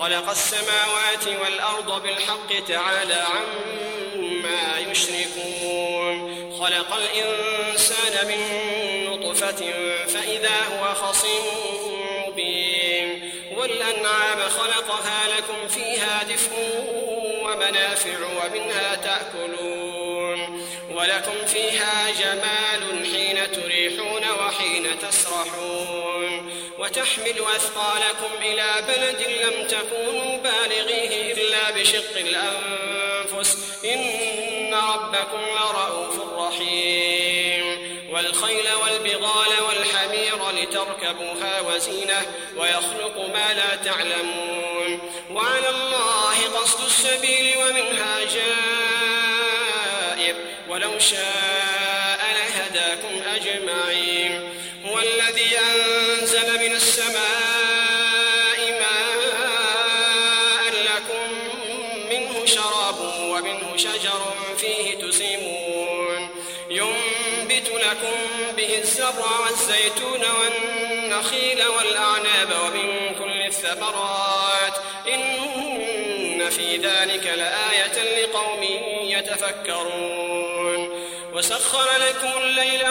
خلق السماوات والأرض بالحق تعالى عما يشركون. خلق الإنسان من نطفة فإذا هو خصيم مبين. والأنعام خلقها لكم فيها دفء ومنافع ومنها تأكلون. ولكم فيها جمال حين وحين تسرحون وتحمل أثقالكم إلى بلد لم تكونوا بالغيه إلا بشق الأنفس. إن ربكم لرؤوف رحيم. والخيل والبغال والحمير لتركبوها وزينة ويخلق ما لا تعلمون. وعلى الله قصد السبيل ومنها جائر ولو شاء لهداكم أجمعين. الذي أنزل من السماء ماء لكم منه شراب ومنه شجر فيه تسيمون. ينبت لكم به الزرع والزيتون والنخيل والأعناب ومن كل الثمرات. إن في ذلك لآية لقوم يتفكرون. وسخر لكم الليل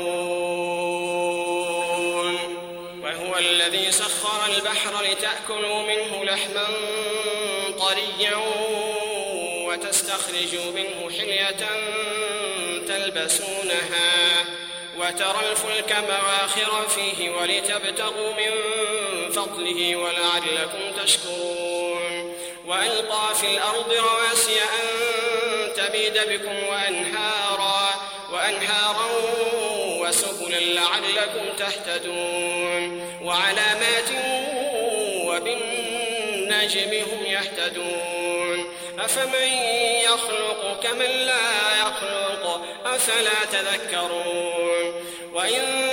البحر لتأكلوا منه لحما طريا وتستخرجوا منه حلية تلبسونها وترى الفلك مواخر فيه ولتبتغوا من فضله ولعلكم تشكرون. وألقى في الأرض رواسي أن تميد بكم وأنهارا وأنهارا وسبلا لعلكم تهتدون. وعلامات وبالنجم هم يهتدون. أفمن يخلق كمن لا يخلق؟ أفلا تذكرون. وإن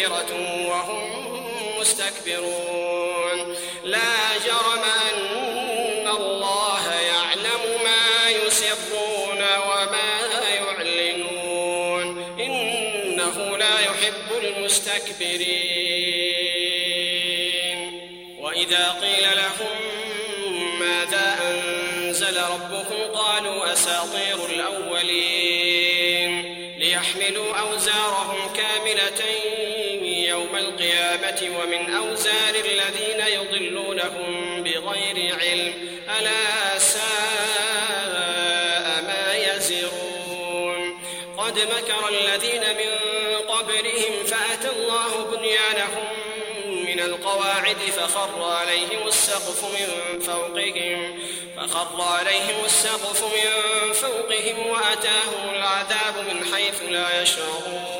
منكرة وهم مستكبرون. لا جرم أن الله يعلم ما يسرون وما يعلنون. إنه لا يحب المستكبرين. وإذا قيل لهم ماذا أنزل ربكم قالوا أساطير الأولين. ليحملوا أوزارهم كاملة يوم القيامة ومن أوزار الذين يضلونهم بغير علم ألا ساء ما يزرون. قد مكر الذين من قبلهم فأتى الله بنيانهم من القواعد فخر عليهم السقف من فوقهم فخر عليهم السقف من فوقهم وأتاهم العذاب من حيث لا يشعرون.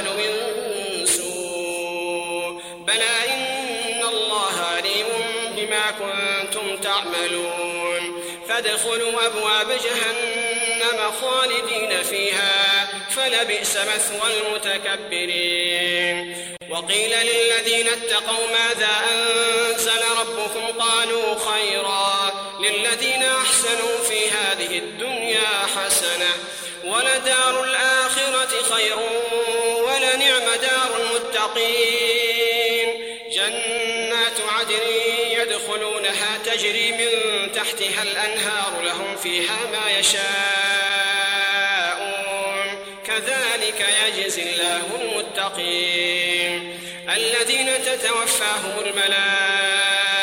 نعمل من سوء. بلى إن الله عليم بما كنتم تعملون. فادخلوا أبواب جهنم خالدين فيها فلبئس مثوى المتكبرين. وقيل للذين اتقوا ماذا أنزل ربكم؟ قالوا خيرا للذين أحسنوا في هذه الدنيا حسنة ولدار الآخرة خير المتقين جنات عدن يدخلونها تجري من تحتها الأنهار لهم فيها ما يشاءون. كذلك يجزي الله المتقين. الذين تتوفاهم الملائكة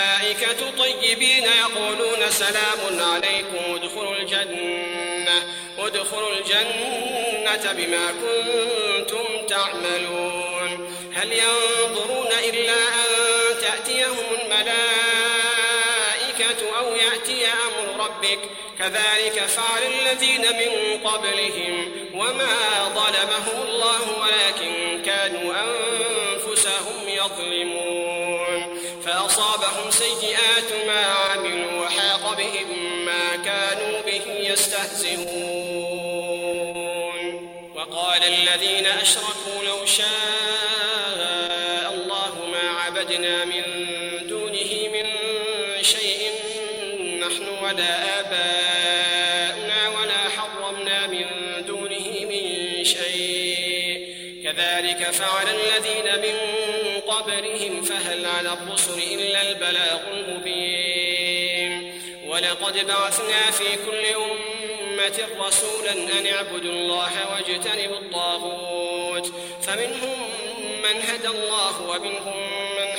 طيبين يقولون سلام عليكم ادخلوا الجنة ادخلوا الجنة بما كنتم تعملون. هل ينظرون إلا أن تأتيهم الملائكة أو يأتي أمر ربك؟ كذلك فعل الذين من قبلهم. وما ظلمهم الله ولكن كانوا أنفسهم يظلمون. فأصابهم سيئات ما عملوا وحاق بهم ما كانوا به يستهزئون. وقال الذين أشركوا لو شاء عبدنا من دونه من شيء نحن ولا آباؤنا ولا حرمنا من دونه من شيء. كذلك فعل الذين من قبلهم فهل على الرسل إلا البلاغ المبين. ولقد بعثنا في كل أمة رسولا أن اعبدوا الله واجتنبوا الطاغوت. فمنهم من هدى الله ومنهم من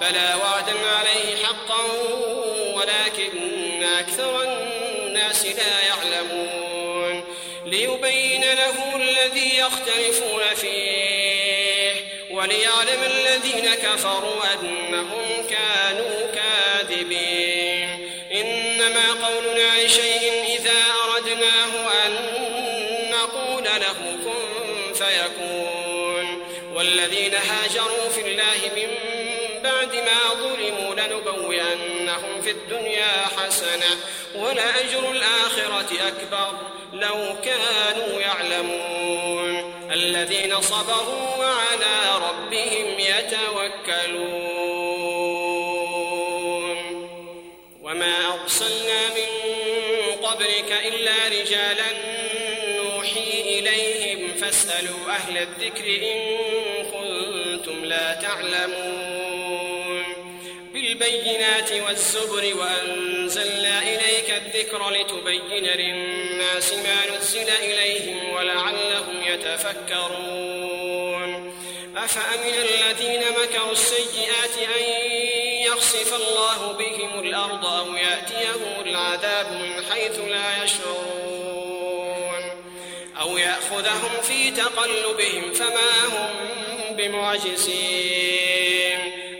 بلى وعدا عليه حقا ولكن أكثر الناس لا يعلمون ليبين له الذي يختلفون فيه وليعلم الذين كفروا أنهم كانوا كاذبين إنما قولنا لشيء إذا أردناه أن نقول له كن فيكون والذين هاجروا في الله من بعد ما ظلموا لنبوئنهم في الدنيا حسنة ولأجر الآخرة أكبر لو كانوا يعلمون. الذين صبروا وعلى ربهم يتوكلون. وما أرسلنا من قبلك إلا رجالا نوحي إليهم. فاسألوا أهل الذكر إن كنتم لا تعلمون. بالبينات والزبر وأنزلنا إليك الذكر لتبين للناس ما نزل إليهم ولعلهم يتفكرون. أفأمن الذين مكروا السيئات أن يخسف الله بهم الأرض أو يأتيهم العذاب من حيث لا يشعرون؟ أو يأخذهم في تقلبهم فما هم بمعجزين؟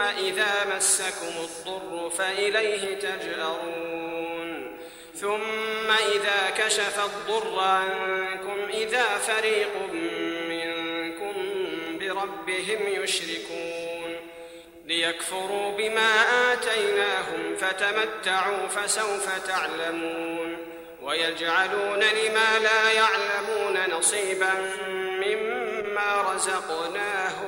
إذا مسكم الضر فإليه تجأرون. ثم إذا كشف الضر عنكم إذا فريق منكم بربهم يشركون. ليكفروا بما آتيناهم فتمتعوا فسوف تعلمون. ويجعلون لما لا يعلمون نصيبا مما رزقناهم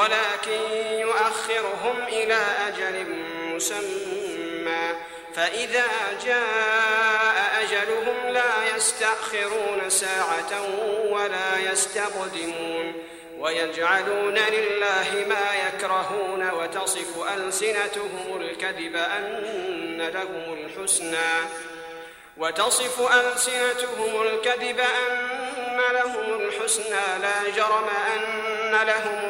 ولكن يؤخرهم إلى أجل مسمى. فإذا جاء أجلهم لا يستأخرون ساعة ولا يستقدمون ويجعلون لله ما يكرهون وتصف ألسنتهم الكذب أن لهم الحسنى. وتصف ألسنتهم الكذب أن لهم الحسنى. لا جرم أن لهم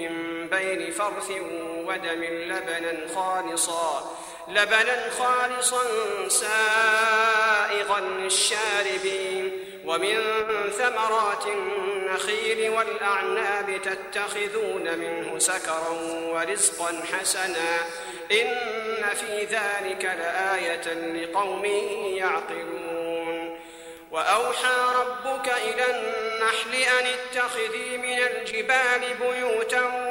بين فرث ودم لبنا خالصا لبنا خالصا سائغا للشاربين. ومن ثمرات النخيل والأعناب تتخذون منه سكرا ورزقا حسنا. إن في ذلك لآية لقوم يعقلون. وأوحى ربك إلى النحل أن اتخذي من الجبال بيوتا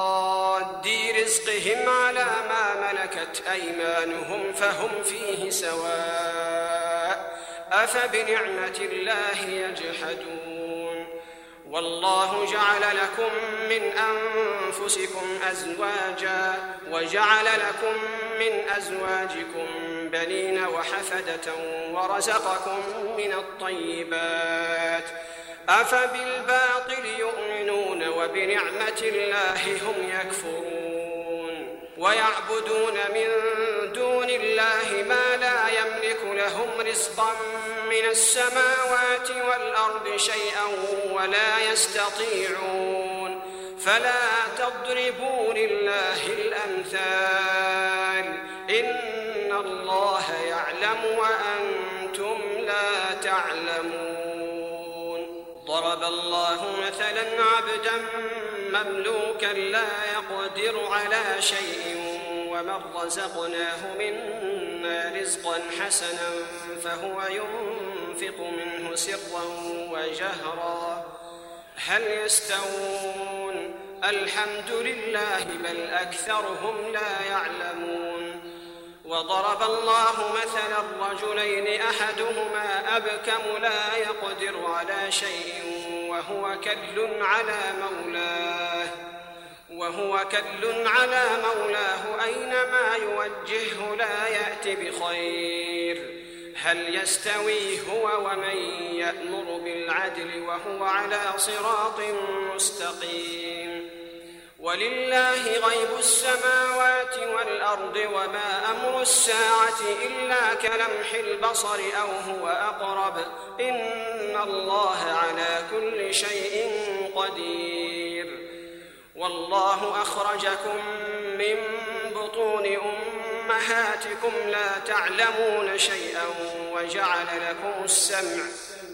رزقهم على ما ملك ملكت أيمانهم فهم فيه سواء أفبنعمة الله يجحدون والله جعل لكم من أنفسكم أزواجا وجعل لكم من أزواجكم بنين وحفدة ورزقكم من الطيبات أفبالباطل يؤمنون وبنعمة الله هم يكفرون ويعبدون من دون الله ما لا يملك لهم رزقا من السماوات والأرض شيئا ولا يستطيعون. فلا تضربوا لله الأمثال. إن الله يعلم وأنتم لا تعلمون. ضرب الله مثلا عبدا مملوكا لا يقدر على شيء ومن رزقناه منا رزقا حسنا فهو ينفق منه سرا وجهرا. هل يستوون؟ الحمد لله بل أكثرهم لا يعلمون. وضرب الله مثلا الرجلين أحدهما أبكم لا يقدر على شيء وهو كل على مولاه وهو كل على مولاه أينما يوجهه لا يأت بخير هل يستوي هو ومن يأمر بالعدل وهو على صراط مستقيم ولله غيب السماوات والأرض وما أمر الساعة إلا كلمح البصر أو هو أقرب. إن الله على كل شيء قدير. والله أخرجكم من بطون أمهاتكم لا تعلمون شيئا وجعل لكم السمع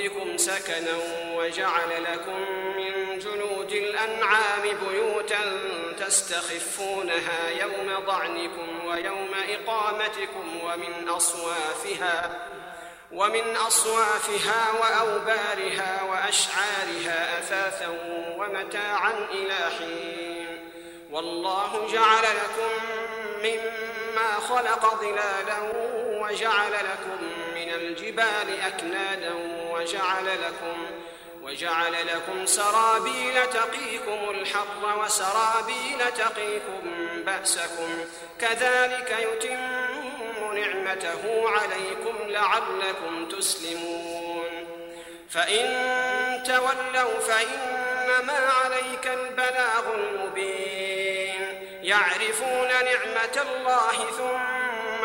بيوتكم سكنا وجعل لكم من جلود الأنعام بيوتا تستخفونها يوم ضعنكم ويوم إقامتكم ومن أصوافها ومن أصوافها وأوبارها وأشعارها أثاثا ومتاعا إلى حين والله جعل لكم مما خلق ظلالا وجعل لكم من الجبال أكنادا وجعل لكم وجعل لكم سرابيل تقيكم الحر وسرابيل تقيكم بأسكم كذلك يتم نعمته عليكم لعلكم تسلمون فإن تولوا فإنما عليك البلاغ المبين يعرفون نعمة الله ثم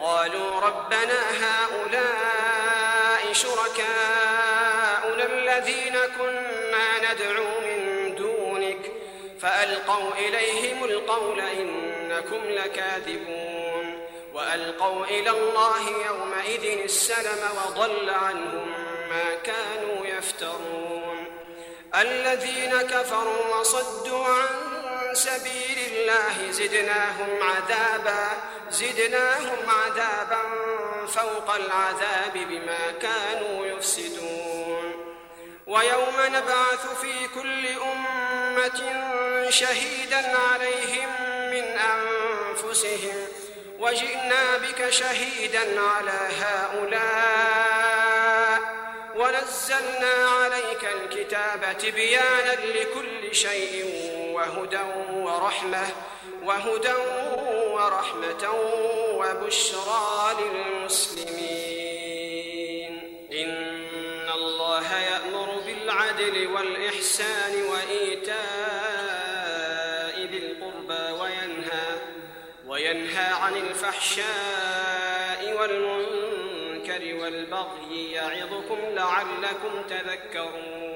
قالوا ربنا هؤلاء شركاؤنا الذين كنا ندعو من دونك فألقوا إليهم القول إنكم لكاذبون وألقوا إلى الله يومئذ السلم وضل عنهم ما كانوا يفترون الذين كفروا وصدوا عن سبيل الله زدناهم عذابا زدناهم عذابا فوق العذاب بما كانوا يفسدون. ويوم نبعث في كل أمة شهيدا عليهم من أنفسهم. وجئنا بك شهيدا على هؤلاء. ونزلنا عليك الكتاب تبيانا لكل شيء وهدى ورحمة وهدى ورحمة وبشرى للمسلمين. إن الله يأمر بالعدل والإحسان وإيتاء ذي القربى وينهى وينهى عن الفحشاء والمنكر والبغي يعظكم لعلكم تذكرون.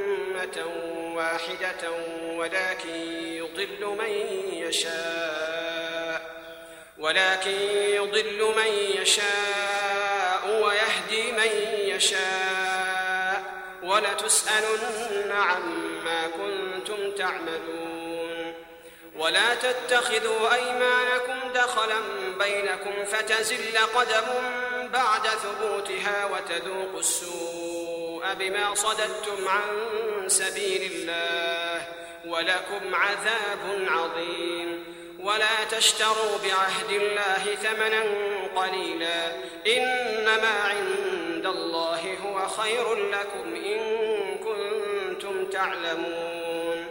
واحدة ولكن يضل من يشاء ولكن يضل من يشاء ويهدي من يشاء ولتسألن عما كنتم تعملون. ولا تتخذوا أيمانكم دخلا بينكم فتزل قدم بعد ثبوتها وتذوقوا السوء. بما صددتم عن سبيل الله ولكم عذاب عظيم. ولا تشتروا بعهد الله ثمنا قليلا. إنما عند الله هو خير لكم إن كنتم تعلمون.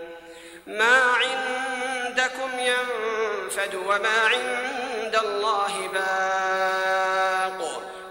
ما عندكم ينفد وما عند الله باق.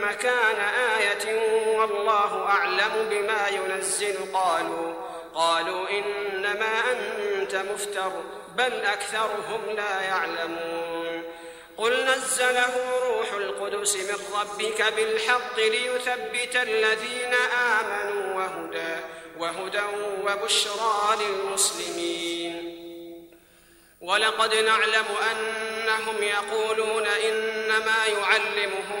مكان آية والله أعلم بما ينزل قالوا قالوا إنما أنت مفتر بل أكثرهم لا يعلمون. قل نزله روح القدس من ربك بالحق ليثبت الذين آمنوا وهدى وهدى وبشرى للمسلمين. ولقد نعلم أنهم يقولون إنما يعلمه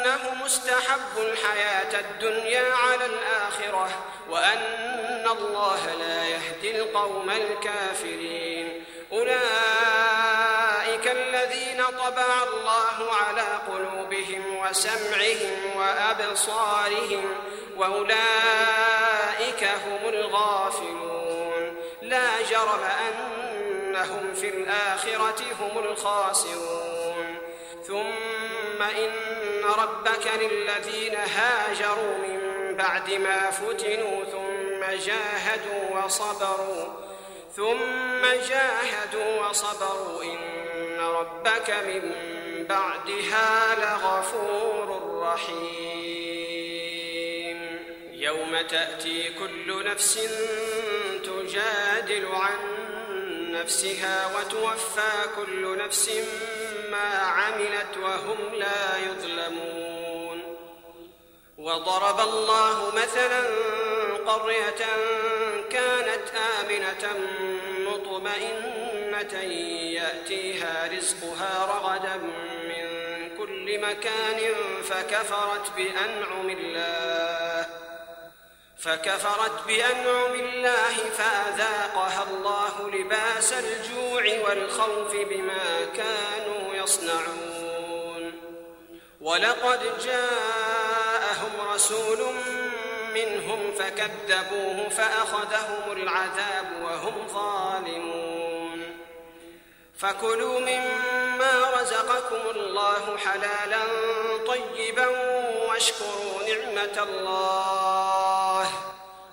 بأنه مستحب الحياة الدنيا على الآخرة وأن الله لا يهدي القوم الكافرين. أولئك الذين طبع الله على قلوبهم وسمعهم وأبصارهم وأولئك هم الغافلون. لا جرم أنهم في الآخرة هم الخاسرون. ثم إن ربك للذين هاجروا من بعد ما فتنوا ثم جاهدوا وصبروا ثم جاهدوا وصبروا. إن ربك من بعدها لغفور رحيم. يوم تأتي كل نفس تجادل عن نفسها وتوفى كل نفس ما عملت وهم لا يظلمون. وضرب الله مثلا قرية كانت آمنة مطمئنة يأتيها رزقها رغدا من كل مكان فكفرت بأنعم الله فكفرت بأنعم الله فأذاقها الله لباس الجوع والخوف بما كانوا يصنعون. ولقد جاءهم رسول منهم فكذبوه فأخذهم العذاب وهم ظالمون. فكلوا مما رزقكم الله حلالا طيبا واشكروا نعمة الله.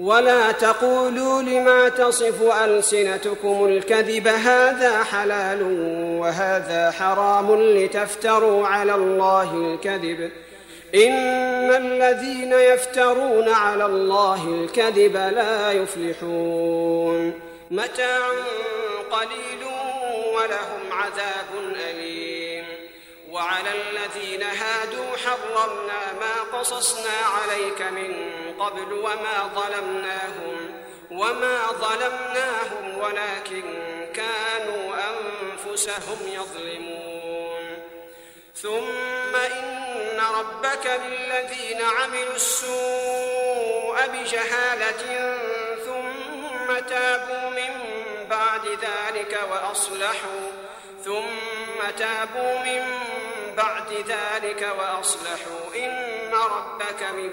ولا تقولوا لما تصف ألسنتكم الكذب هذا حلال وهذا حرام لتفتروا على الله الكذب. إن الذين يفترون على الله الكذب لا يفلحون. متاع قليل ولهم عذاب أليم. وعلى الذين هادوا حرمنا ما قصصنا عليك من قبل وما ظلمناهم وما ظلمناهم ولكن كانوا أنفسهم يظلمون. ثم إن ربك للذين عملوا السوء بجهالة ثم تابوا من بعد ذلك وأصلحوا ثم تابوا من بعد ذلك وأصلحوا. إن ربك من